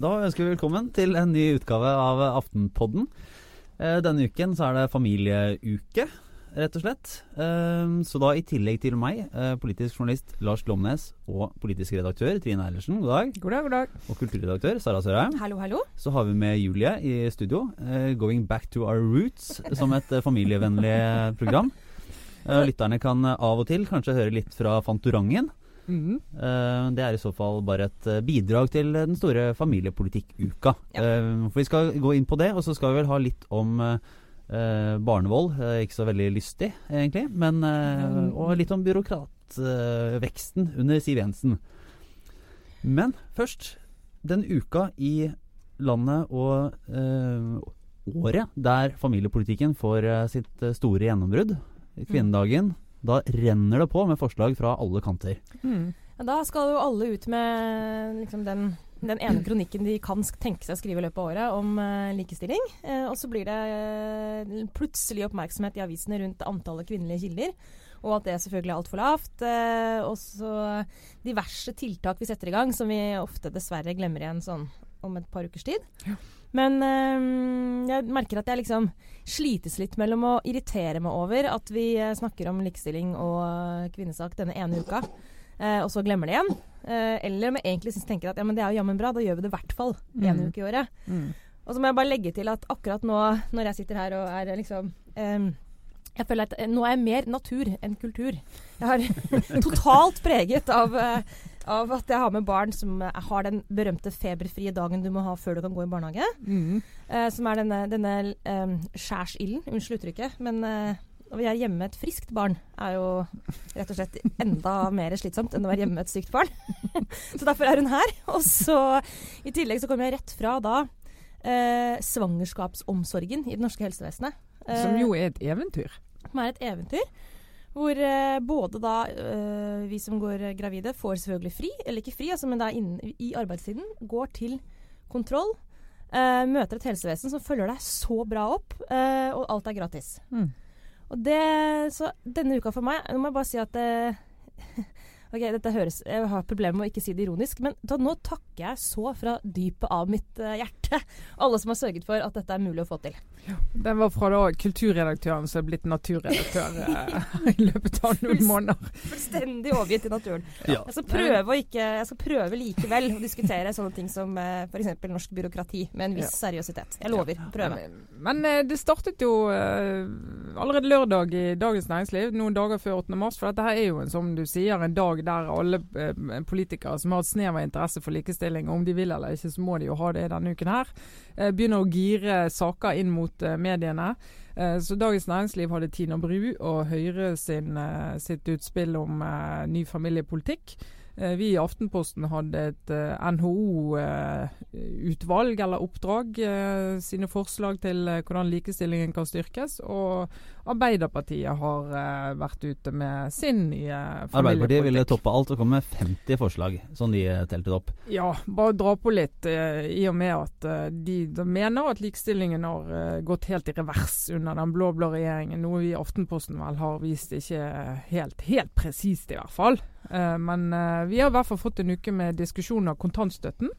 Da ønsker vi velkommen til en ny utgave av Aftenpodden. Eh, denne uken så er det familieuke, rett og slett. Eh, så da i tillegg til meg, eh, politisk journalist Lars Glomnes og politisk redaktør Trine Eilertsen, god dag. God dag, god dag. Og kulturredaktør Sara Sørheim. Hallo, hallo. Så har vi med Julie i studio. 'Going back to our roots' som et familievennlig program. Lytterne kan av og til kanskje høre litt fra Fantorangen. Mm. Uh, det er i så fall bare et uh, bidrag til den store familiepolitikkuka. Ja. For Vi skal gå inn på det, og så skal vi vel ha litt om barnevold. ikke så veldig lystig, egentlig. Men, mm. Og litt om byråkratveksten under Siv Jensen. Men først, den uka i landet og året der familiepolitikken får sitt store gjennombrudd, kvinnedagen. Da renner det på med forslag fra alle kanter. Mm. Da skal jo alle ut med liksom, den, den, ene kronikken de kan tenke seg å skrive i løpet av året om uh, likestilling. Uh, og så blir det uh, plutselig oppmerksomhet i avisene rundt antallet kvinnelige kilder. Og at det selvfølgelig er altfor lavt. og så diverse tiltak vi setter i gang som vi ofte dessverre glemmer igjen sånn om et par ukers tid. Ja. Men øh, jeg merker at jeg liksom slites litt mellom å irritere meg over at vi eh, snakker om likestilling og eh, kvinnesak denne ene uka, øh, og så glemmer det igjen. Øh, eller om jeg egentlig synes, tenker at ja, men det er jo jammen bra, da gjør vi det i hvert fall én mm. uke i året. Mm. Og så må jeg bare legge til at akkurat nå når jeg sitter her og er liksom um, jeg føler at nå er jeg mer natur enn kultur. Jeg har totalt preget av av at jeg har med barn som har den berømte feberfrie dagen du må ha før du kan gå i barnehage. Mm. Eh, som er denne, denne eh, skjærsilden. Unnskyld uttrykket. Men eh, å være hjemme med et friskt barn er jo rett og slett enda mer slitsomt enn å være hjemme med et sykt barn. så derfor er hun her. Og så i tillegg så kommer jeg rett fra da eh, svangerskapsomsorgen i det norske helsevesenet. som jo er et eventyr. Som er et eventyr. Hvor eh, både da eh, vi som går gravide, får selvfølgelig fri, eller ikke fri, altså, men da i arbeidstiden, går til kontroll. Eh, møter et helsevesen som følger deg så bra opp, eh, og alt er gratis. Mm. Og det, så denne uka for meg Nå må jeg bare si at eh, Ok, dette høres Jeg har problemer med å ikke si det ironisk, men da, nå takker jeg så fra dypet av mitt uh, hjerte alle som har sørget for at dette er mulig å få til. Ja, den var fra da kulturredaktøren som er blitt naturredaktør uh, i løpet av noen måneder. Fullstendig overgitt i naturen. Ja. Jeg, skal prøve ikke, jeg skal prøve likevel å diskutere sånne ting som uh, eh, f.eks. norsk byråkrati med en viss ja. seriøsitet. Jeg lover. Ja. Prøve. Men, men det startet jo allerede lørdag i Dagens Næringsliv, noen dager før 8. mars. For dette her er jo en, som du sier, en dag der alle eh, politikere som har et snev av interesse for likestilling, om de vil eller ikke, så må de jo ha det denne uken her, eh, begynner å gire saker inn mot eh, mediene. Så Dagens Næringsliv hadde Tina Bru og Høyre sin, sitt utspill om ny familiepolitikk. Vi i Aftenposten hadde et NHO-utvalg eller oppdrag, sine forslag til hvordan likestillingen kan styrkes. Og Arbeiderpartiet har vært ute med sin nye familiepolitikk. Arbeiderpartiet ville toppe alt og komme med 50 forslag, som de teltet opp. Ja, bare dra på litt, i og med at de, de mener at likestillingen har gått helt i revers under den blå-blå regjeringen. Noe vi i Aftenposten vel har vist ikke helt, helt presist, i hvert fall. Uh, men uh, vi har i hvert fall fått en uke med diskusjon av kontantstøtten.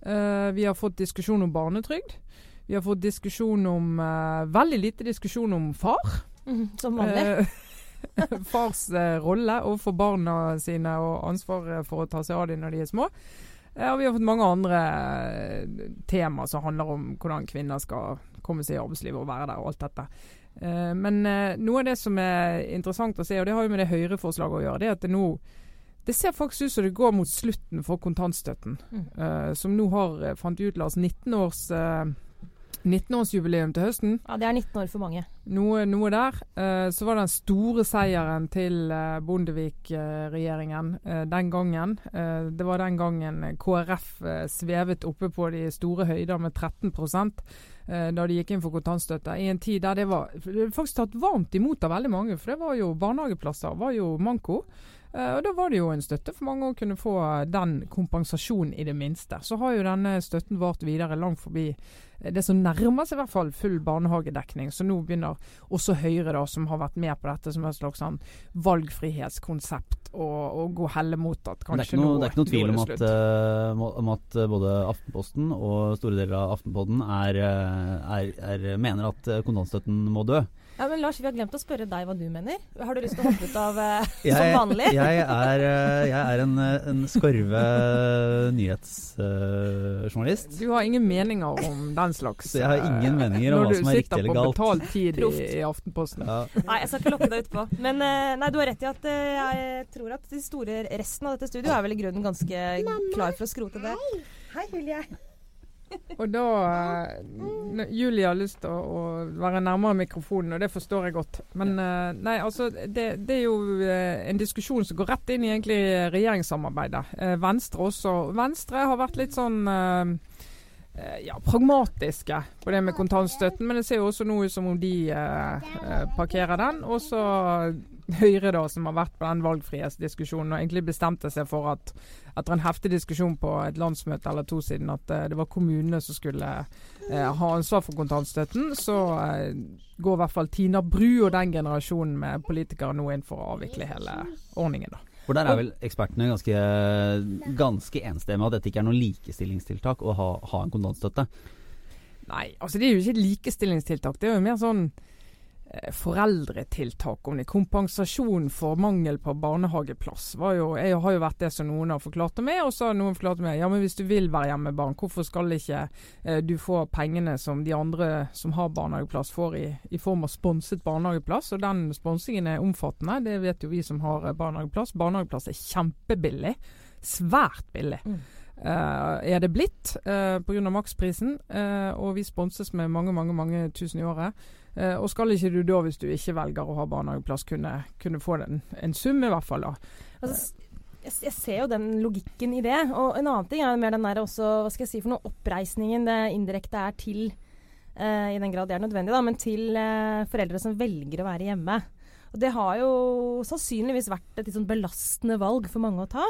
Uh, vi har fått diskusjon om barnetrygd. Vi har fått diskusjon om Veldig lite diskusjon om far. Mm, som vanlig. fars rolle overfor barna sine og ansvaret for å ta seg av dem når de er små. og vi har fått mange andre tema som handler om hvordan kvinner skal komme seg i arbeidslivet og være der og alt dette. Uh, men uh, noe av det som er interessant å se, og det har jo med det Høyre-forslaget å gjøre, det er at det nå det ser faktisk ut som det går mot slutten for kontantstøtten. Mm. Uh, som nå har, fant ut, Lars, 19 års 19-årsjubileum til høsten. Ja, Det er 19 år for mange. Noe, noe der. Eh, så var den store seieren til eh, Bondevik-regjeringen eh, den gangen. det var den gangen KrF svevet oppe på de store høyder med 13% da de gikk inn for kontantstøtte. I en tid der det var faktisk tatt varmt imot av veldig mange. For det var jo barnehageplasser var jo manko. Uh, og Da var det jo en støtte for mange å kunne få den kompensasjonen, i det minste. Så har jo denne støtten vart videre langt forbi det som nærmer seg i hvert fall full barnehagedekning. Så nå begynner også Høyre, da, som har vært med på dette som et slags sånn valgfrihetskonsept, å gå helle mot at kanskje noe, Det er ikke noe tvil om at, uh, om at, både Aftenposten og store deler av Aftenpodden er, eh, er, er, mener at kontantstøtten må dø. Ja, men Lars, vi har glemt å spørre deg hva du mener. Har du lyst til å hoppe ut av uh, jeg, som vanlig? jeg, er, uh, jeg er en, en skorve nyhetsjournalist. Uh, du har ingen meninger om den slags Så jeg har ingen meninger om hva som er riktig eller galt. Når du sitter på betalt tid i, i, Aftenposten. Ja. Nei, jeg skal ikke lokke deg utpå. Men nei, du har rett i at jeg tror at de store resten av dette studioet er vel i grunnen ganske klar for å skrote det. Hei, Julie. Og da uh, Julie har lyst til å, være nærmere mikrofonen, og det forstår jeg godt. Men uh, nei, altså, det, det, er jo uh, en diskusjon som går rett inn i egentlig regjeringssamarbeidet. Venstre også. Venstre har vært litt sånn ja, pragmatiske på det med kontantstøtten, men det ser jo også nå ut som om de parkerer den. Og så Høyre, da, som har vært på den valgfrihetsdiskusjonen og egentlig bestemte seg for at etter en heftig diskusjon på et landsmøte eller to siden at eh, det var kommunene som skulle eh, ha ansvar for kontantstøtten, så uh, går i hvert fall Tina Bru og den generasjonen med politikere nå inn for å avvikle hele ordningen. da. For der er vel ekspertene ganske, ganske enstemmige at dette ikke er noe likestillingstiltak å ha, ha en kontantstøtte? Nei, altså det er jo ikke et likestillingstiltak. Det er jo mer sånn foreldretiltak om det. Kompensasjon for mangel på barnehageplass. Jo, jeg har jo vært det som noen har forklart til meg, og så har noen forklart til meg ja, men hvis du vil være hjemme med barn, hvorfor skal ikke eh, du få pengene som de andre som har barnehageplass får i, i form av sponset barnehageplass? Og den sponsingen er omfattende, det vet jo vi som har eh, barnehageplass. Barnehageplass er kjempebillig. Svært billig. Mm. Uh, er det blitt uh, pga. maksprisen, uh, og vi sponses med mange mange, mange tusen i året. Uh, og skal ikke du da, hvis du ikke velger å ha barnehageplass, kunne, kunne få den, en sum, i hvert fall? da? Altså, jeg, ser jo den logikken i det. Og en annen ting er mer den der også, hva skal jeg si for noe, oppreisningen det indirekte er til, eh, i den grad det er nødvendig, da, men til eh, foreldre som velger å være hjemme. Og det har jo sannsynligvis vært et litt sånn belastende valg for mange å ta.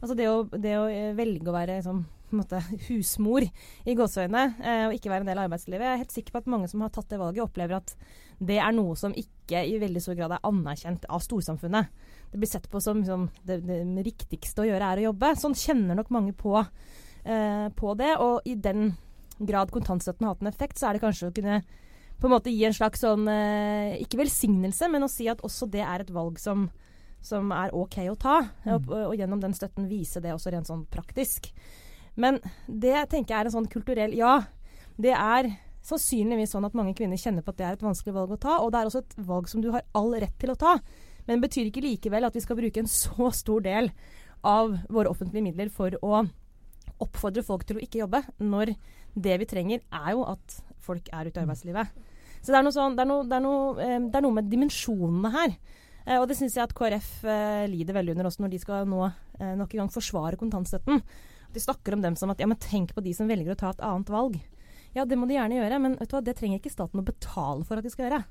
Altså det å, det å velge å være liksom, måte, husmor i gåseøynene eh, og ikke være en del av arbeidslivet. Jeg er helt sikker på at mange som har tatt det valget, opplever at det er noe som ikke i veldig stor grad er anerkjent av storsamfunnet. Det blir sett på som liksom, det, det, riktigste å gjøre er å jobbe. Sånn kjenner nok mange på, eh, på det. Og i den grad kontantstøtten har hatt en effekt, så er det kanskje å kunne på en måte gi en slags sånn eh, Ikke velsignelse, men å si at også det er et valg som, som er OK å ta. Mm. Og, og, gjennom den støtten vise det også rent sånn praktisk. Men det tenker jeg er en sånn kulturell Ja, det er sannsynligvis sånn at mange kvinner kjenner på at det er et vanskelig valg å ta. Og det er også et valg som du har all rett til å ta. Men det betyr ikke likevel at vi skal bruke en så stor del av våre offentlige midler for å oppfordre folk til å ikke jobbe, når det vi trenger, er jo at folk er ute i arbeidslivet. Så det er noe, sånn, det er noe, det er noe, eh, det er noe med dimensjonene her. Eh, og det syns jeg at KrF eh, lider veldig under også når de skal nå eh, nok en gang forsvare kontantstøtten. De snakker om dem som at ja, men tenk på de som velger å ta et annet valg. Ja, det må de gjerne gjøre, men vet du hva, det trenger ikke staten å betale for at de skal gjøre.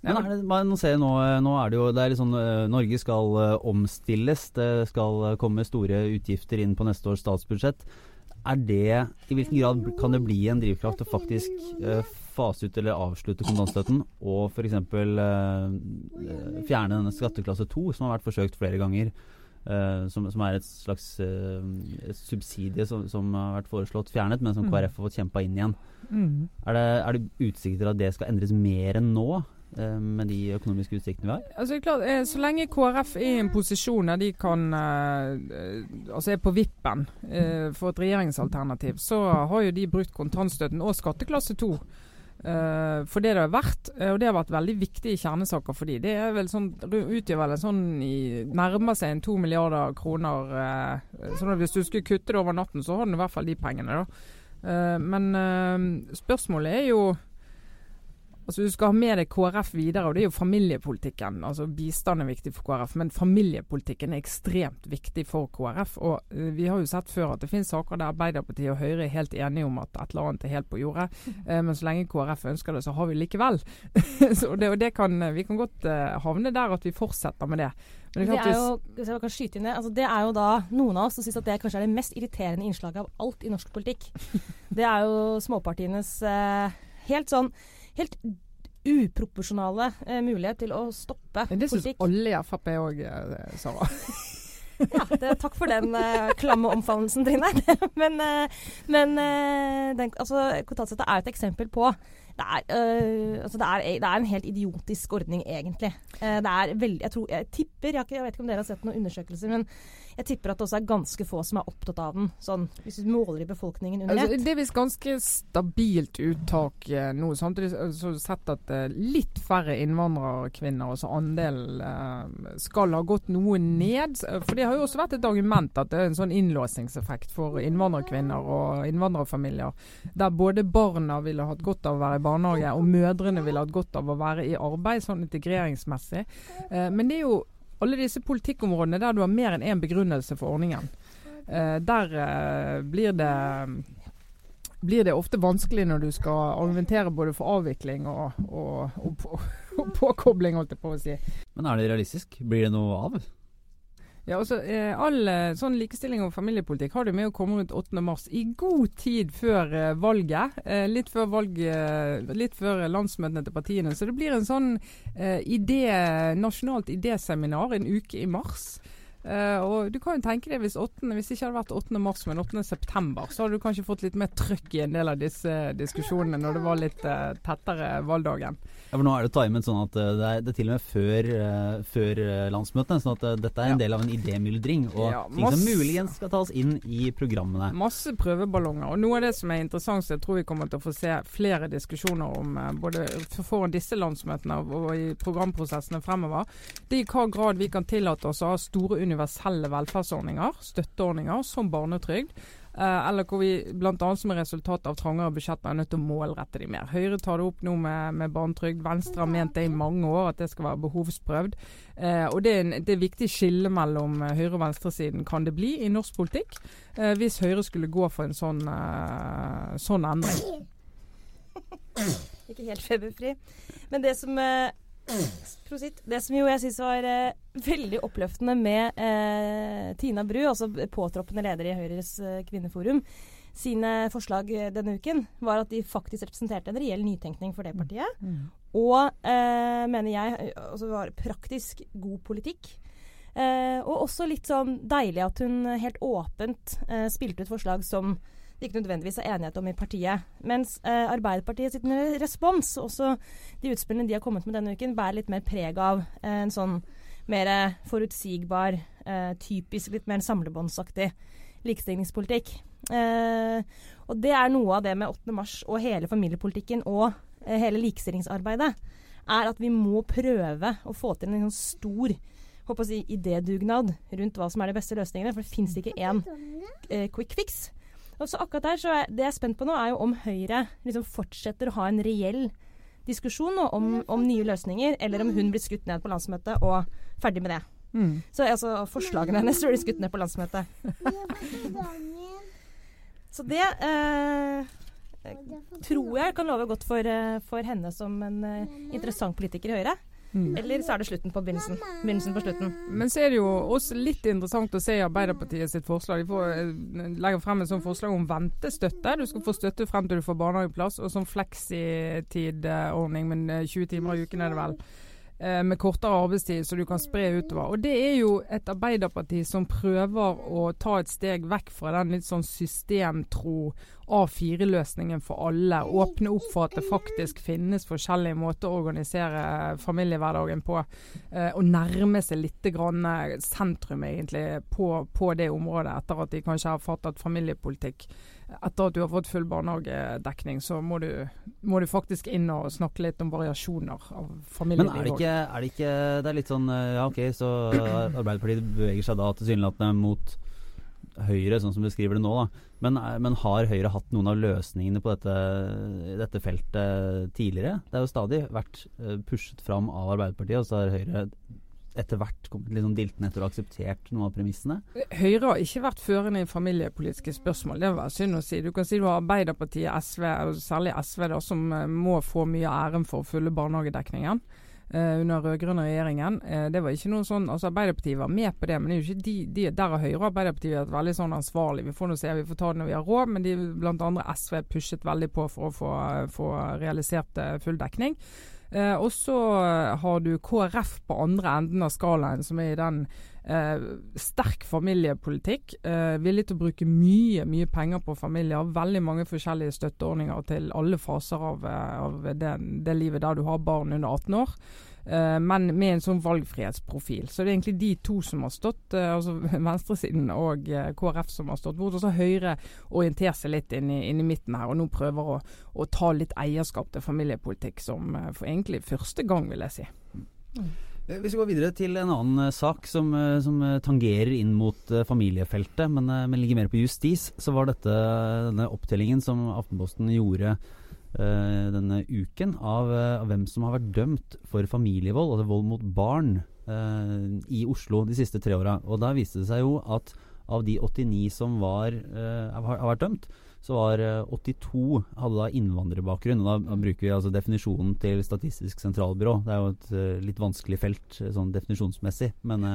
Ja, det, man ser nå, nå er det jo det er liksom, Norge skal omstilles. Det skal komme store utgifter inn på neste års statsbudsjett. Er det, I hvilken grad kan det bli en drivkraft å faktisk uh, fase ut eller avslutte kontantstøtten og f.eks. Uh, fjerne denne skatteklasse 2, som har vært forsøkt flere ganger? Uh, som, som, er et slags uh, subsidie som, som, har vært foreslått fjernet, men som mm. KrF har fått kjempa inn igjen. Mm. Er, det, er det utsikter at det skal endres mer enn nå? Uh, med de økonomiske utsiktene vi har? Altså klart, Så lenge KrF er i en posisjon der de kan Altså er på vippen for et regjeringsalternativ, så har jo de brukt kontantstøtten og skatteklasse 2 Uh, for det det har vært, uh, og det har vært veldig viktige kjernesaker for de, det er vel sånn, utgjør vel en sånn i, nærmer seg en to milliarder kroner. Uh, sånn at Hvis du skulle kutte det over natten, så har du i hvert fall de pengene. da. men spørsmålet er jo Altså Du skal ha med deg KrF videre, og det er jo familiepolitikken. Altså Bistand er viktig for KrF, men familiepolitikken er ekstremt viktig for KrF. Og uh, Vi har jo sett før at det finnes saker der Arbeiderpartiet og Høyre er helt enige om at et eller annet er helt på jordet. Uh, men så lenge KrF ønsker det, så har vi likevel. så det, og det kan, Vi kan godt uh, havne der at vi fortsetter med det. Men det, er jo, jeg kan skyte inn det, altså det er jo da noen av oss som syns at det kanskje er det mest irriterende innslaget av alt i norsk politikk. Det er jo småpartienes helt sånn helt uproporsjonale eh, mulighet til å stoppe politikk. Det syns alle i Frp òg, eh, Sara. ja, det, takk for den eh, klamme omfavnelsen, Trine. men, eh, men uh, den, altså, kontantstøtte er et eksempel på det er, øh, altså det, er, det er, en helt idiotisk ordning, egentlig. Uh, det er veldig, jeg, tror, jeg tipper, jeg, ikke, jeg, vet ikke om dere har sett noen undersøkelser, men jeg tipper at det også er ganske få som er opptatt av den, sånn, hvis du måler i befolkningen under altså, det er visst ganske stabilt uttak eh, nå. Samtidig har du sett at eh, litt færre innvandrerkvinner, altså andelen, eh, skal ha gått noe ned. For det har jo også vært et argument at det er en sånn innlåsingseffekt for innvandrerkvinner og innvandrerfamilier. Der både barna ville hatt godt av å være i barnehage, og mødrene ville hatt godt av å være i arbeid, sånn integreringsmessig. Eh, men det er jo alle disse politikkområdene der du har mer enn én begrunnelse for ordningen, eh, der eh, blir det blir det ofte vanskelig når du skal argumentere både for avvikling og, og, og, og påkobling, holdt jeg på å si. Men er det realistisk? Blir det noe av? Ja, altså, eh, All eh, sånn likestilling og familiepolitikk har du med å komme rundt 8.3, i god tid før eh, valget. Litt før valget, før landsmøtene til partiene. Så det blir en sånn idé, nasjonalt idéseminar en uke i mars. Uh, og du kan jo tenke deg hvis, 8, hvis det ikke hadde vært 8. mars, men 8. september, så hadde du kanskje fått litt mer trøkk i en del av disse diskusjonene når det var litt uh, tettere valgdagen. Ja, for Nå er det timet sånn at uh, det, er, det er, til og med før, før landsmøtene. sånn at dette er en ja. del av en idémyldring og ja, ting som muligens skal tas inn i programmene. Masse prøveballonger. Og noe av det som er interessant, så jeg tror vi kommer til å få se flere diskusjoner om både foran disse landsmøtene og, i programprosessene fremover, det er i hva grad vi kan tillate oss å ha store universelle velferdsordninger, støtteordninger, som barnetrygd. Uh, eller hvor vi bl.a. som resultat av trangere budsjetter er nødt til å målrette de mer. Høyre tar det opp nå med, med barnetrygd. Venstre har ment det i mange år, at det skal være behovsprøvd. Uh, og det er, en, det er viktig skille mellom eh, høyre- og venstresiden kan det bli i norsk politikk, uh, hvis Høyre skulle gå for en sånn, sånn endring. Ikke helt feberfri. Men det som Prosit. Det som jo jeg syns var eh, veldig oppløftende med eh, Tina Bru, altså påtroppende leder i Høyres eh, kvinneforum, sine forslag eh, denne uken, var at de faktisk representerte en reell nytenkning for det mm. partiet. Mm. Og eh, mener jeg altså var praktisk god politikk. Eh, og også litt sånn deilig at hun helt åpent spilte ut forslag som det ikke nødvendigvis er enighet om i partiet. Mens eh, Arbeiderpartiet sin respons, også de utspillene de har kommet med denne uken, bærer litt mer preg av eh, en sånn mer forutsigbar, eh, typisk litt mer samlebåndsaktig likestillingspolitikk. Eh, og det er noe av det med 8. mars og hele familiepolitikken og eh, hele likestillingsarbeidet, er at vi må prøve å få til en sånn stor håper å si, idédugnad rundt hva som er de beste løsningene. For det fins ikke én eh, quick fix. Og så akkurat der, så er, Det jeg er spent på nå, er jo om Høyre liksom fortsetter å ha en reell diskusjon nå, om, om, nye løsninger, eller om hun blir skutt ned på landsmøtet og ferdig med det. Mm. Så altså, forslagene hennes blir skutt ned på landsmøtet. så det eh, tror jeg kan love godt for, eh, for henne som en uh, interessant politiker i Høyre. Mm. Eller så er det slutten på begynnelsen. Begynnelsen på slutten. Men så er det jo også litt interessant å se Arbeiderpartiet sitt forslag. De får, eh, legger frem et sånt forslag om ventestøtte. Du skal få støtte frem til du får barnehageplass. Og sånn fleksitidordning, men 20 timer i uken er det vel. Eh, med kortere arbeidstid, så du kan spre utover. Og Det er jo et Arbeiderparti som prøver å ta et steg vekk fra den litt sånn systemtro A4-løsningen for alle. Åpne opp for at det faktisk finnes forskjellige måter å organisere familiehverdagen på. Eh, og nærme seg litt sentrum egentlig på, på det området, etter at de kanskje har fattet familiepolitikk etter at du har fått full barnehagedekning, så må du, må du, faktisk inn og snakke litt om variasjoner av familieliv. Men er det ikke, er det, ikke det er litt sånn eh, Ja, OK, så Arbeiderpartiet beveger seg da tilsynelatende mot Høyre, sånn som du beskriver det nå. da. Men, men, har Høyre hatt noen av løsningene på dette, dette, feltet tidligere? Det har jo stadig vært pushet fram av Arbeiderpartiet, og så har Høyre etter hvert sånn diltende etter og akseptert noen av premissene? Høyre har ikke vært førende i familiepolitiske spørsmål. Det var synd å si. Du kan si du har Arbeiderpartiet, SV, og særlig SV, da, som må få mye æren for å fylle barnehagedekningen. Uh, under rød-grønne regjeringen. Uh, det var ikke noe sånn, altså Arbeiderpartiet var med på det, men det er jo ikke de, de der har Høyre og Arbeiderpartiet vært veldig sånn ansvarlig. Vi får nå se, vi får ta det når vi har råd, men de, blant andre SV pushet veldig på for å få, få realisert full dekning. Eh, og så har du KrF på andre enden av skalaen, som er i den eh, sterk familiepolitikk. Eh, villig til å bruke mye mye penger på familier. Veldig mange forskjellige støtteordninger til alle faser av, av det, det livet der du har barn under 18 år. Uh, men med en sånn valgfrihetsprofil. Så det er egentlig de to som har stått, uh, altså venstresiden og uh, KrF som har stått bort. Og så Høyre orienterer seg litt inn i, inn i, midten her, og nå prøver å, å ta litt eierskap til familiepolitikk, som for egentlig første gang, vil jeg si. Mm. Vi går videre til en annen sak som, som tangerer inn mot familiefeltet, men, men, ligger mer på justis. Så var dette denne opptellingen som Aftenposten gjorde denne uken av, uh, av, hvem som har vært dømt for familievold, altså vold mot barn, uh, i Oslo de siste tre åra. Og da viste det seg jo at av de 89 som var, har vært dømt, så var 82 hadde da innvandrerbakgrunn. og da bruker vi altså definisjonen til Statistisk sentralbyrå. Det er jo et litt vanskelig felt sånn definisjonsmessig. men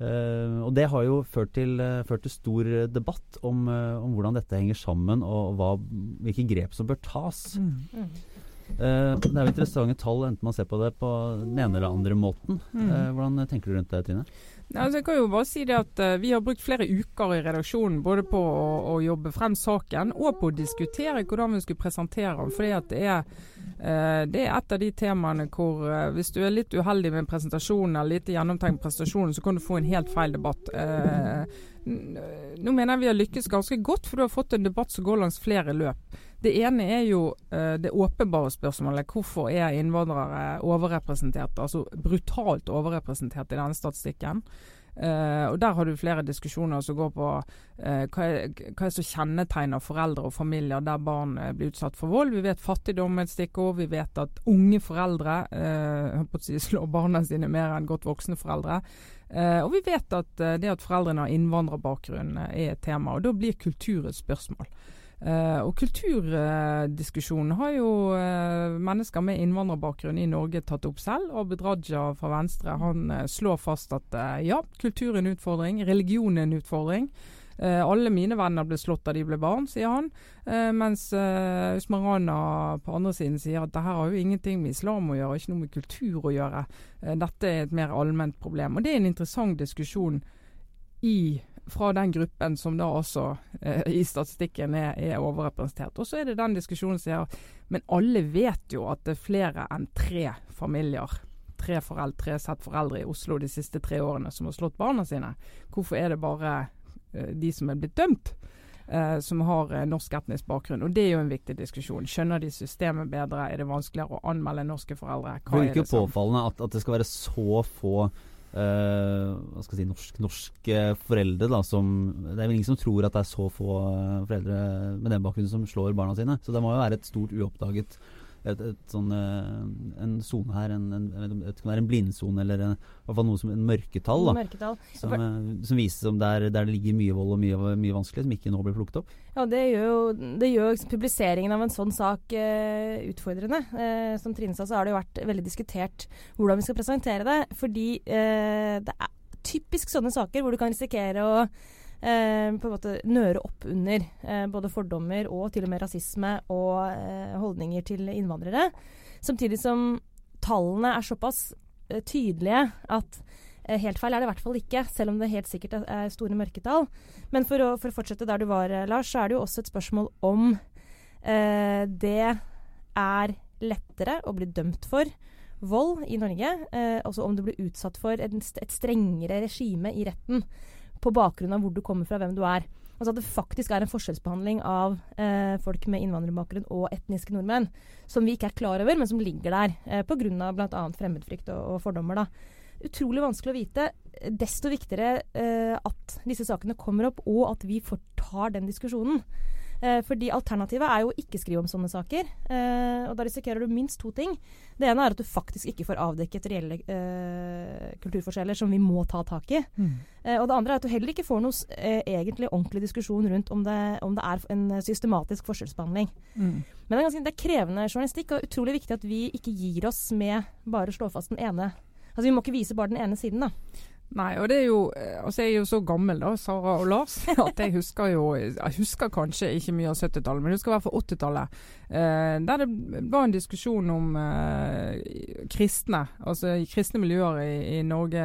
Uh, og Det har jo ført til, uh, ført til stor debatt om, uh, om, hvordan dette henger sammen, og, hva, hvilke grep som bør tas. Mm. det er jo interessante tall, enten man ser på det på den ene eller andre måten. Mm. hvordan tenker du rundt det, Trine? Altså, jeg kan jo bare si det at uh, Vi har brukt flere uker i redaksjonen både på å, å, jobbe frem saken og på å diskutere hvordan vi skulle presentere den. fordi at det er, uh, det er et av de temaene hvor uh, hvis du er litt uheldig med presentasjonen eller lite gjennomtenkt prestasjon, så kan du få en helt feil debatt. nå mener jeg vi har lykkes ganske godt, for du har fått en debatt som går langs flere løp. Det ene er jo uh, det åpenbare spørsmålet. Hvorfor er innvandrere overrepresentert, altså brutalt overrepresentert i denne statistikken? Uh, og Der har du flere diskusjoner som går på uh, hva, er, hva er som kjennetegner foreldre og familier der barn uh, blir utsatt for vold. Vi vet fattigdom er et stikkord. Vi vet at unge foreldre si, slår barna sine mer enn godt voksne foreldre. og vi vet at det at foreldrene har innvandrerbakgrunn er et tema. og Da blir kultur et spørsmål. Uh, og kulturdiskusjonen uh, har jo uh, mennesker med innvandrerbakgrunn i Norge tatt opp selv. Abid Raja fra Venstre han eh, slår fast at ja, kultur er en utfordring, religion er en utfordring. alle mine venner ble slått da de ble barn, sier han. mens Usman Rana på andre siden sier at det her har jo ingenting med islam å gjøre, ikke noe med kultur å gjøre. dette er et mer allment problem. Og det er en interessant diskusjon i fra den gruppen som da også eh, i statistikken er, er overrepresentert. Og så er det den diskusjonen som sier men alle vet jo at det er flere enn tre familier, tre foreldre, tre sett foreldre i Oslo de siste tre årene som har slått barna sine. Hvorfor er det bare eh, de som er blitt dømt? Uh, som har uh, norsk etnisk bakgrunn. Og Det er jo en viktig diskusjon. Skjønner de systemet bedre? Er det vanskeligere å anmelde norske foreldre? Hva det er det ikke påfallende at, at, det skal være så få Uh, hva skal jeg si, norsk, norske foreldre. Da, som, det er vel ingen som tror at det er så få eh, foreldre med den bakgrunnen som slår barna sine. Så det må jo være et stort uoppdaget et, et sånn, eh, en sone her, en, en, det kan være en blindsone eller en, i hvert fall noe som en mørketall. Da, mørketall. Som, For, som, viser som der, der, det ligger mye vold og mye, mye, vanskelig, som ikke nå blir plukket opp. Ja, Det gjør jo det gjør publiseringen av en sånn sak uh, utfordrende. Uh, som Trine sa, så har det jo vært veldig diskutert hvordan vi skal presentere det. Fordi uh, det er typisk sånne saker hvor du kan risikere å eh, på en måte nøre opp under eh, både fordommer og til og med rasisme og eh, holdninger til innvandrere. Samtidig som tallene er såpass eh, tydelige at eh, Helt feil er det i hvert fall ikke, selv om det helt sikkert er store mørketall. Men for å, for å fortsette der du var, Lars, så er det jo også et spørsmål om det er lettere å bli dømt for vold i Norge, eh, også om du blir utsatt for et, et strengere regime i retten på bakgrunn av hvor du kommer fra, hvem du er. Altså at det faktisk er en forskjellsbehandling av eh, folk med innvandrerbakgrunn og etniske nordmenn, som vi ikke er klar over, men som ligger der eh, pga. bl.a. fremmedfrykt og, og fordommer. da. utrolig vanskelig å vite. Desto viktigere eh, at disse sakene kommer opp, og at vi tar den diskusjonen. Eh, fordi alternativet er jo å ikke skrive om sånne saker. Eh, og da risikerer du minst to ting. Det ene er at du faktisk ikke får avdekket reelle eh, kulturforskjeller som vi må ta tak i. Mm. Eh, og det andre er at du heller ikke får noe eh, egentlig ordentlig diskusjon rundt om det, om det er en systematisk forskjellsbehandling. Mm. Men det er, ganske, det er krevende journalistikk, og utrolig viktig at vi ikke gir oss med bare å slå fast den ene Altså Vi må ikke vise bare den ene siden, da. Nei, og det er jo eh, Altså, jeg er jo så gammel, da, Sara og Lars, at jeg husker jo Jeg husker kanskje ikke mye av 70-tallet, men jeg husker i hvert fall 80-tallet. Eh, der det var en diskusjon om eh, kristne. Altså kristne miljøer i, i, Norge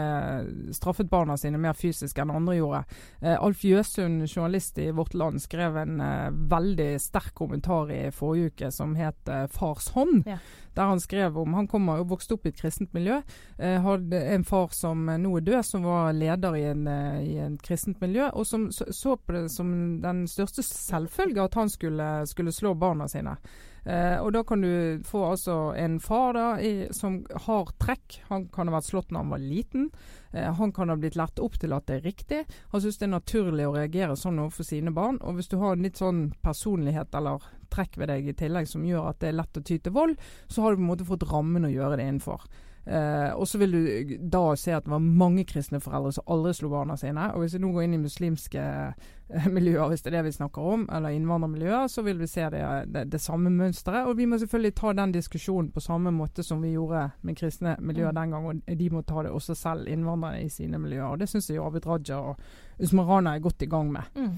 straffet barna sine mer fysisk enn andre gjorde. Eh, Alf Jøsund, journalist i Vårt Land, skrev en eh, veldig sterk kommentar i forrige uke som het eh, 'Fars hånd'. Ja der han skrev om Han kommer vokste opp i et kristent miljø. Eh, hadde en far som nå er død, som var leder i en, eh, i en kristent miljø, og som så, så, på det som den største selvfølge at han skulle, skulle slå barna sine. Eh, og da kan du få altså en far da, i, som har trekk. Han kan ha vært slått når han var liten. Eh, han kan ha blitt lært opp til at det er riktig. Han syns det er naturlig å reagere sånn overfor sine barn. Og hvis du har en litt sånn personlighet eller trekk ved deg i tillegg som gjør at det er lett å ty til vold, så har du på en måte fått rammen å gjøre det innenfor. Eh, og så vil du da se at det var mange kristne foreldre som aldri slo barna sine. Og hvis vi nå går inn i muslimske eh, miljøer, hvis det er det vi snakker om, eller innvandrermiljøer, så vil vi se det, det, det, samme mønsteret. Og vi må selvfølgelig ta den diskusjonen på samme måte som vi gjorde med kristne miljøer mm. den gang. Og de må ta det også selv, innvandrere i sine miljøer. Og det syns jeg Abid Raja og Usmarana er godt i gang med. Mm.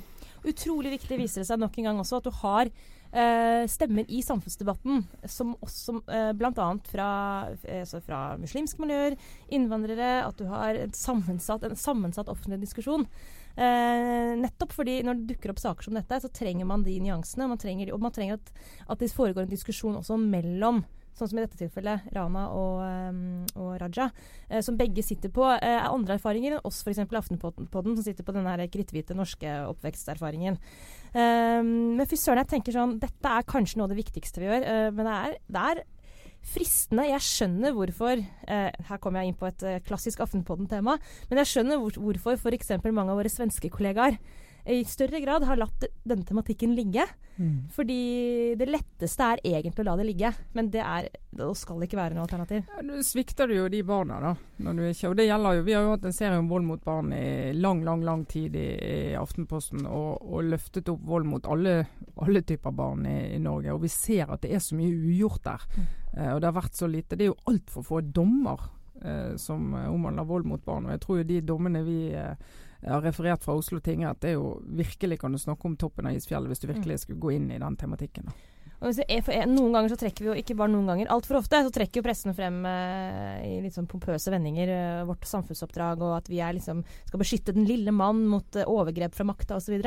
Utrolig viktig viser det seg nok en gang også at du har stemmer i samfunnsdebatten, som også eh, bl.a. Fra, eh, fra muslimske miljøer, innvandrere, at du har en sammensatt, en sammensatt offentlig diskusjon. Eh, nettopp fordi når det dukker opp saker som dette, så trenger man de nyansene. Man trenger, og man trenger at, at det foregår en diskusjon også mellom sånn som i dette tilfellet Rana og, um, og Raja, eh, som begge sitter på er andre erfaringer enn oss, f.eks. Aftenpodden, som sitter på den kritthvite norske oppveksterfaringen. Um, men fy søren, jeg tenker sånn Dette er kanskje noe av det viktigste vi gjør, uh, men det er, det er fristende. Jeg skjønner hvorfor eh, Her kommer jeg inn på et eh, klassisk Aftenpodden-tema. Men jeg skjønner hvor, hvorfor f.eks. mange av våre svenske kollegaer i større grad har latt denne tematikken ligge. Mm. Fordi det letteste er egentlig å la det ligge, men det er det skal ikke være noe alternativ. Ja, Nå svikter du jo de barna, da. Når du Ikke, og det gjelder jo, Vi har jo hatt en serie om vold mot barn i lang, lang lang tid i, i Aftenposten, og, og, løftet opp vold mot alle, alle typer barn i, i, Norge. Og vi ser at det er så mye ugjort der. Mm. Eh, og det har vært så lite. Det er jo altfor få dommer eh, som omhandler vold mot barn. Og jeg tror jo de dommene vi eh, jeg har referert fra Oslo tingrett, det er jo virkelig kan du snakke om toppen av isfjellet hvis du virkelig mm. skulle gå inn i den tematikken. Er, noen ganger så trekker vi jo, ikke bare noen ganger, altfor ofte, så trekker jo pressen frem eh, i litt sånn pompøse vendinger eh, vårt samfunnsoppdrag, og at vi liksom, skal beskytte den lille mann mot eh, overgrep fra makta osv.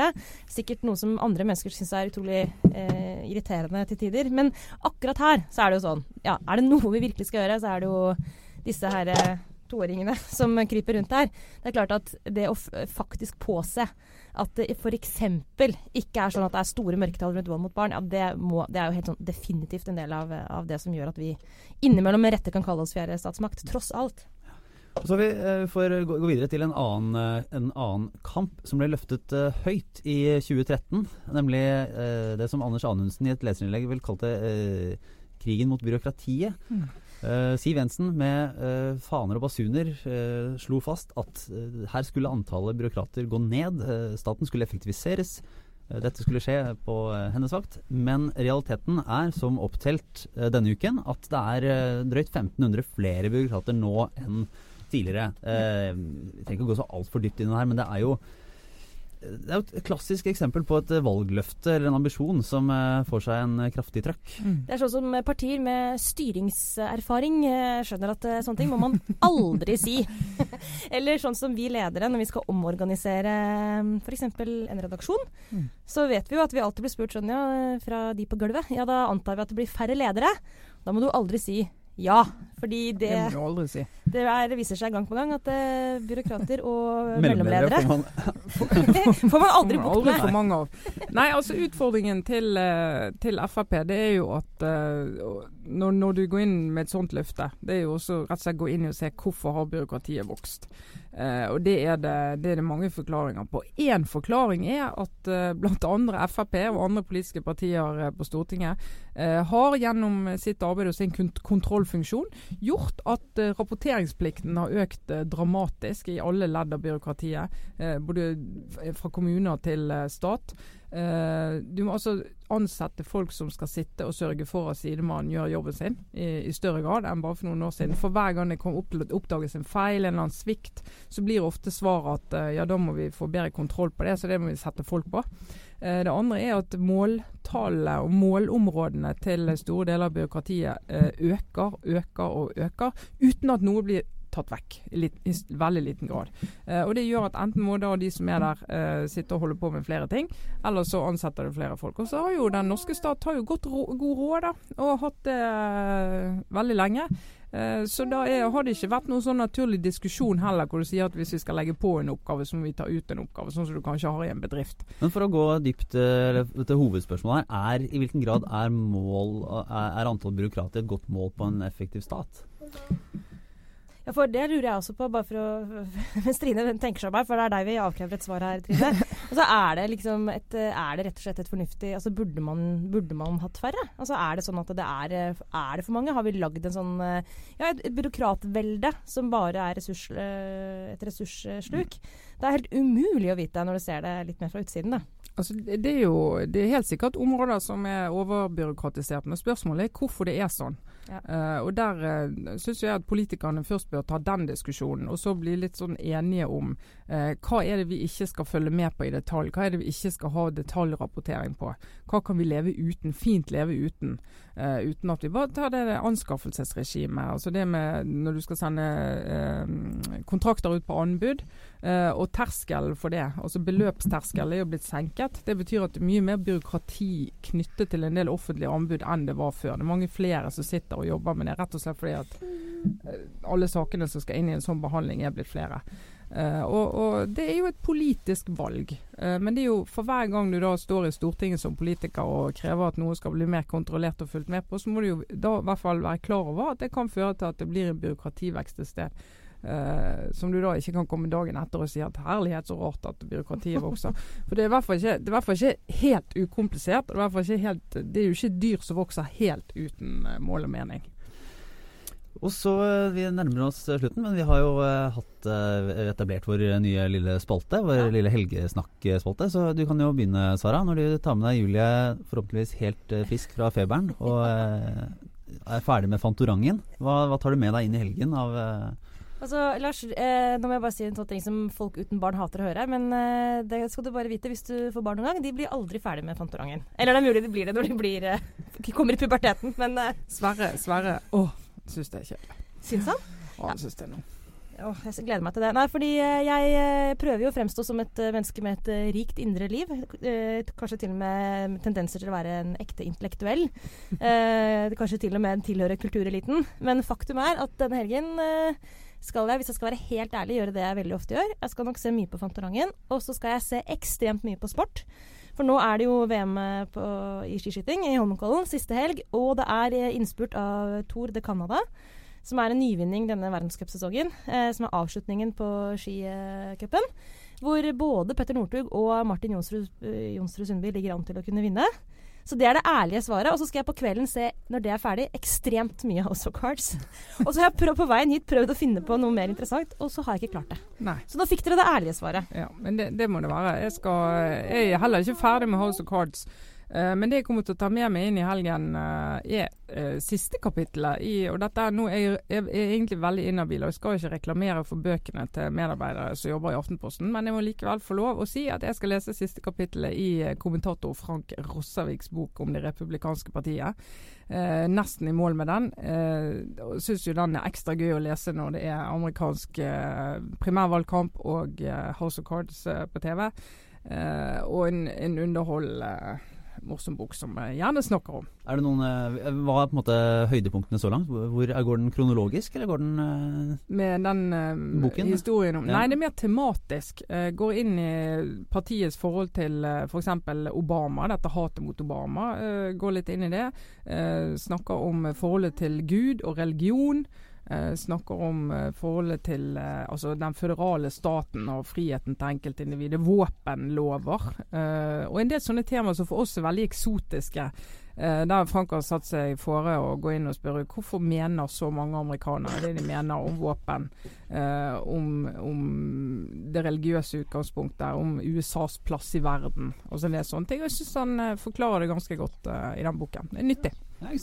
Sikkert noe som andre mennesker syns er utrolig eh, irriterende til tider. Men akkurat her så er det jo sånn. Ja, er det noe vi virkelig skal gjøre, så er det jo disse her eh, toåringene som kryper rundt her. Det er klart at det å faktisk påse at det f.eks. ikke er sånn at det er store mørketall rundt vold mot barn, ja, det, må, det, er jo helt sånn definitivt en del av, av, det som gjør at vi innimellom med rette kan kalle oss fjerde statsmakt, tross alt. Så vi uh, får gå, videre til en annen, uh, en annen, kamp som ble løftet uh, høyt i 2013. Nemlig det som Anders Anundsen i et leserinnlegg vel kalte krigen mot byråkratiet. Mm. Uh, Siv Jensen med uh, faner og basuner uh, slo fast at her skulle antallet byråkrater gå ned. staten skulle effektiviseres. dette skulle skje på hennes vakt. Men realiteten er, som opptelt denne uken, at det er drøyt 1500 flere byråkrater nå enn tidligere. vi trenger ikke å gå så altfor dypt inn i det her, men det er jo det er jo et klassisk eksempel på et valgløfte eller en ambisjon som uh, får seg en kraftig trøkk. Mm. Det er sånn som partier med styringserfaring uh, skjønner at uh, sånne ting må man aldri si. eller sånn som vi ledere når vi skal omorganisere f.eks. en redaksjon. Mm. Så vet vi jo at vi alltid blir spurt sånn ja, fra de på gulvet. Ja, da antar vi at det blir færre ledere. Da må du aldri si ja, fordi det Det må aldri si. Det, er, viser seg gang på gang at uh, byråkrater og mellomledere får man, får man aldri bukt med. For mange av. Nei, altså utfordringen til, uh, til Frp det er jo at uh, når, når, du går inn med et sånt løfte, det er jo også rett og slett gå inn og se hvorfor har byråkratiet vokst. Uh, og det er det, det er det, mange forklaringer på. Én forklaring er at uh, bl.a. Frp og andre politiske partier uh, på Stortinget uh, har gjennom sitt arbeid og sin kontrollfunksjon gjort at rapporteringsplikten har økt dramatisk i alle ledd av byråkratiet. både fra kommuner til stat. Uh, du må altså ansette folk som skal sitte og sørge for at sidemannen gjør jobben sin, i, i, større grad enn bare for noen år siden. For hver gang det kommer opp, oppdages en feil, en eller annen svikt, så blir ofte svaret at uh, ja, da må vi få bedre kontroll på det, så det må vi sette folk på. Uh, det andre er at måltallet og målområdene til store deler av byråkratiet øker, øker og øker, uten at noe blir tatt vekk i, lit, i veldig liten grad. Eh, og Det gjør at enten må da de som er der eh, sitte og holde på med flere ting, eller så ansetter du flere folk. Og så har jo den norske stat har jo gått ro, god råd da, og hatt det eh, veldig lenge. Eh, så da er, har det ikke vært noen sånn naturlig diskusjon heller, hvor du sier at hvis vi skal legge på en oppgave, så må vi ta ut en oppgave. Sånn som du kanskje har i en bedrift. Men for å gå dypt eh, til hovedspørsmålet her, er i hvilken grad er, mål, er antall byråkrater et godt mål på en effektiv stat? Ja, for Det lurer jeg også på, bare for å Mens Trine tenker seg om her, for det er deg vi avkrever et svar her, Trine. Og så er det liksom et, Er det rett og slett et fornuftig altså Burde man, burde man hatt færre? Altså Er det sånn at det er Er det for mange? Har vi lagd en sånn Ja, et, et byråkratvelde som bare er ressurs, et ressurssluk? Det er helt umulig å vite når du ser det litt mer fra utsiden, da. Altså, det er jo det er helt sikkert områder som er overbyråkratisert, men spørsmålet er hvorfor det er sånn. Uh, og Der uh, syns jeg at politikerne først bør ta den diskusjonen, og så bli litt sånn enige om uh, hva er det vi ikke skal følge med på i detalj. Hva er det vi ikke skal ha detaljrapportering på. Hva kan vi leve uten, fint leve uten. Uh, uten at vi bare tar det anskaffelsesregimet. Altså det med når du skal sende kontrakter ut på anbud. Uh, og terskelen for det, altså beløpsterskelen, er jo blitt senket. Det betyr at det er mye mer byråkrati knyttet til en del offentlige anbud enn det var før. Det er mange flere som sitter og jobber med det, rett og slett fordi at uh, alle sakene som skal inn i en sånn behandling, er blitt flere. Uh, og, og, Det er jo et politisk valg. men det er jo for hver gang du da står i Stortinget som politiker og krever at noe skal bli mer kontrollert og fulgt med på, så må du jo da i hvert fall være klar over at det kan føre til at det blir en byråkrativekst et sted. Uh, som du da ikke kan komme dagen etter og si at herlighet, så rart at byråkratiet vokser. For det er i hvert fall ikke, det er hvert fall ikke helt ukomplisert. det er, helt, det er jo ikke dyr som vokser helt uten uh, mål og mening. Og så, uh, Vi nærmer oss slutten, men vi har jo hatt etablert vår nye lille spalte. Vår ja. lille helgesnakkspalte. Så du kan jo begynne, Sara. Når du tar med deg Julie forhåpentligvis helt frisk fra feberen og er ferdig med Fantorangen. Hva, hva, tar du med deg inn i helgen av Altså, Lars, eh, nå må jeg bare si en sånn ting som folk uten barn hater å høre. Men eh, det skal du bare vite hvis du får barn noen gang. De blir aldri ferdig med Fantorangen. Eller det er mulig de blir det når de blir, eh, kommer i puberteten, men eh. Sverre, Sverre. Å, syns det er kjedelig. Syns han? Å, han syns det er Åh, jeg gleder meg til det. Nei, fordi eh, jeg eh, prøver jo å fremstå som et menneske med et rikt indre liv. kanskje til og med tendenser til å være en ekte intellektuell. kanskje til og med tilhøre kultureliten. Men faktum er at denne helgen skal jeg, hvis jeg skal være helt ærlig, gjøre det jeg veldig ofte gjør. Jeg skal nok se mye på Fantorangen, og så skal jeg se ekstremt mye på sport. For nå er det jo VM eh, på, i skiskyting i Holmenkollen siste helg, og det er eh, innspurt av Tour de Canada. Som er en nyvinning denne verdenscupsesongen. Eh, som er avslutningen på skicupen. Hvor både Petter Northug og Martin Jonsrud, Jonsrud Sundby ligger an til å kunne vinne. Så det er det ærlige svaret. Og så skal jeg på kvelden se, når det er ferdig, ekstremt mye House of Cards. og så har jeg prøvd, på veien hit prøvd å finne på noe mer interessant, og så har jeg ikke klart det. Nei. Så nå fikk dere det ærlige svaret. Ja, men det, det må det være. Jeg, skal, jeg er heller ikke ferdig med House of Cards. Uh, men det jeg kommer til å ta med meg inn i helgen, uh, er uh, siste kapittelet. I, og dette er, nå er jeg, jeg, er egentlig veldig inhabil, og jeg skal ikke reklamere for bøkene til medarbeidere som jobber i Aftenposten, men jeg må likevel få lov å si at jeg skal lese siste kapittelet i kommentator Frank Rossaviks bok om det republikanske partiet. nesten i mål med den. Uh, Syns jo den er ekstra gøy å lese når det er amerikansk primærvalgkamp og House of Cards på TV. og en, en underhold morsom bok som jeg gjerne snakker om. Er det noen, eh, Hva er på en måte høydepunktene så langt? Hvor, Går den kronologisk, eller går den uh... Med den uh, Boken, historien om ja. Nei, det er mer tematisk. Uh, går inn i partiets forhold til uh, f.eks. Obama, dette hatet mot Obama. går litt inn i det. snakker om forholdet til Gud og religion. Eh, snakker om eh, forholdet til eh, altså den føderale staten og friheten til enkeltindividet. Våpenlover. Og en del sånne temaer som for oss er veldig eksotiske. Der Frank har satt seg fore å gå inn og spørre hvorfor mener så mange amerikanere det de mener om våpen, om, om, det religiøse utgangspunktet, om USAs plass i verden og sånne, sånne ting. Jeg syns han forklarer det ganske godt i den boken. Det er nyttig. Ja,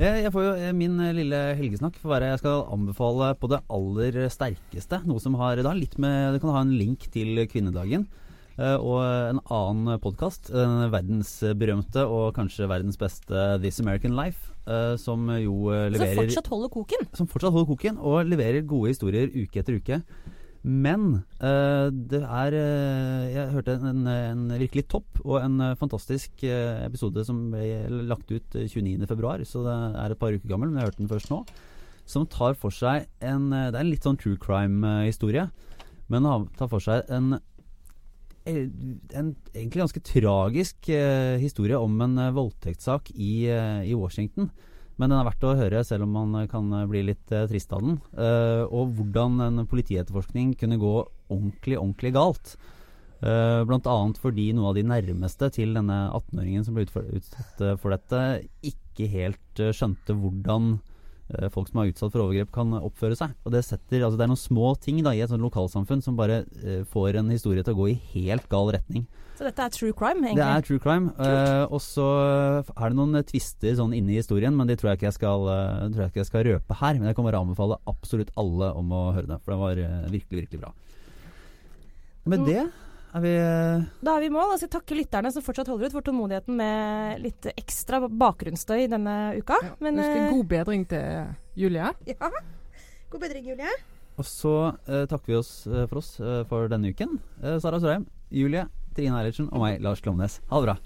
jeg, får jo eh, Min eh, lille helgesnakk for være jeg skal anbefale på det aller sterkeste. Noe som har da litt med Det kan ha en link til kvinnedagen. Uh, og en annen podkast, den verdensberømte og kanskje verdens beste This American Life, som jo leverer Som fortsatt holder koken? Som fortsatt holder koken, og leverer gode historier uke etter uke. Men uh, det er uh, Jeg hørte en, en, virkelig topp og en uh, fantastisk episode som ble lagt ut 29.2, så det er et par uker gammel, men jeg hørte den først nå. Som tar for seg en Det er en litt sånn true crime-historie, men tar for seg en en egentlig ganske tragisk historie om en voldtektssak i, i Washington men den er verdt å høre, selv om man kan bli litt uh, trist av den. Uh, og hvordan en politietterforskning kunne gå ordentlig, ordentlig galt. Uh, Bl.a. fordi noen av de nærmeste til denne 18-åringen som ble utsatt for dette, ikke helt skjønte hvordan folk som er utsatt for overgrep, kan oppføre seg. Og Det setter, altså det er noen små ting da, i et sånt lokalsamfunn som bare får en historie til å gå i helt gal retning. Så dette er true crime, egentlig? Det er true crime. Uh, og så er det noen tvister sånn inne i historien, men de tror jeg ikke jeg skal, uh, tror jeg ikke jeg skal røpe her. Men jeg kan bare anbefale absolutt alle om å høre det, for det var uh, virkelig, virkelig bra. Med mm. det er vi Da er vi i mål. Jeg skal takke lytterne som fortsatt holder ut for tålmodigheten med litt ekstra bakgrunnsstøy denne uka. Ja, Men, god bedring til Julie. Ja. God bedring, Julie. Og så takker vi oss for oss for denne uken. Sara Sørheim, Julie Trine Eilertsen og meg, Lars Klomnes. Ha det bra.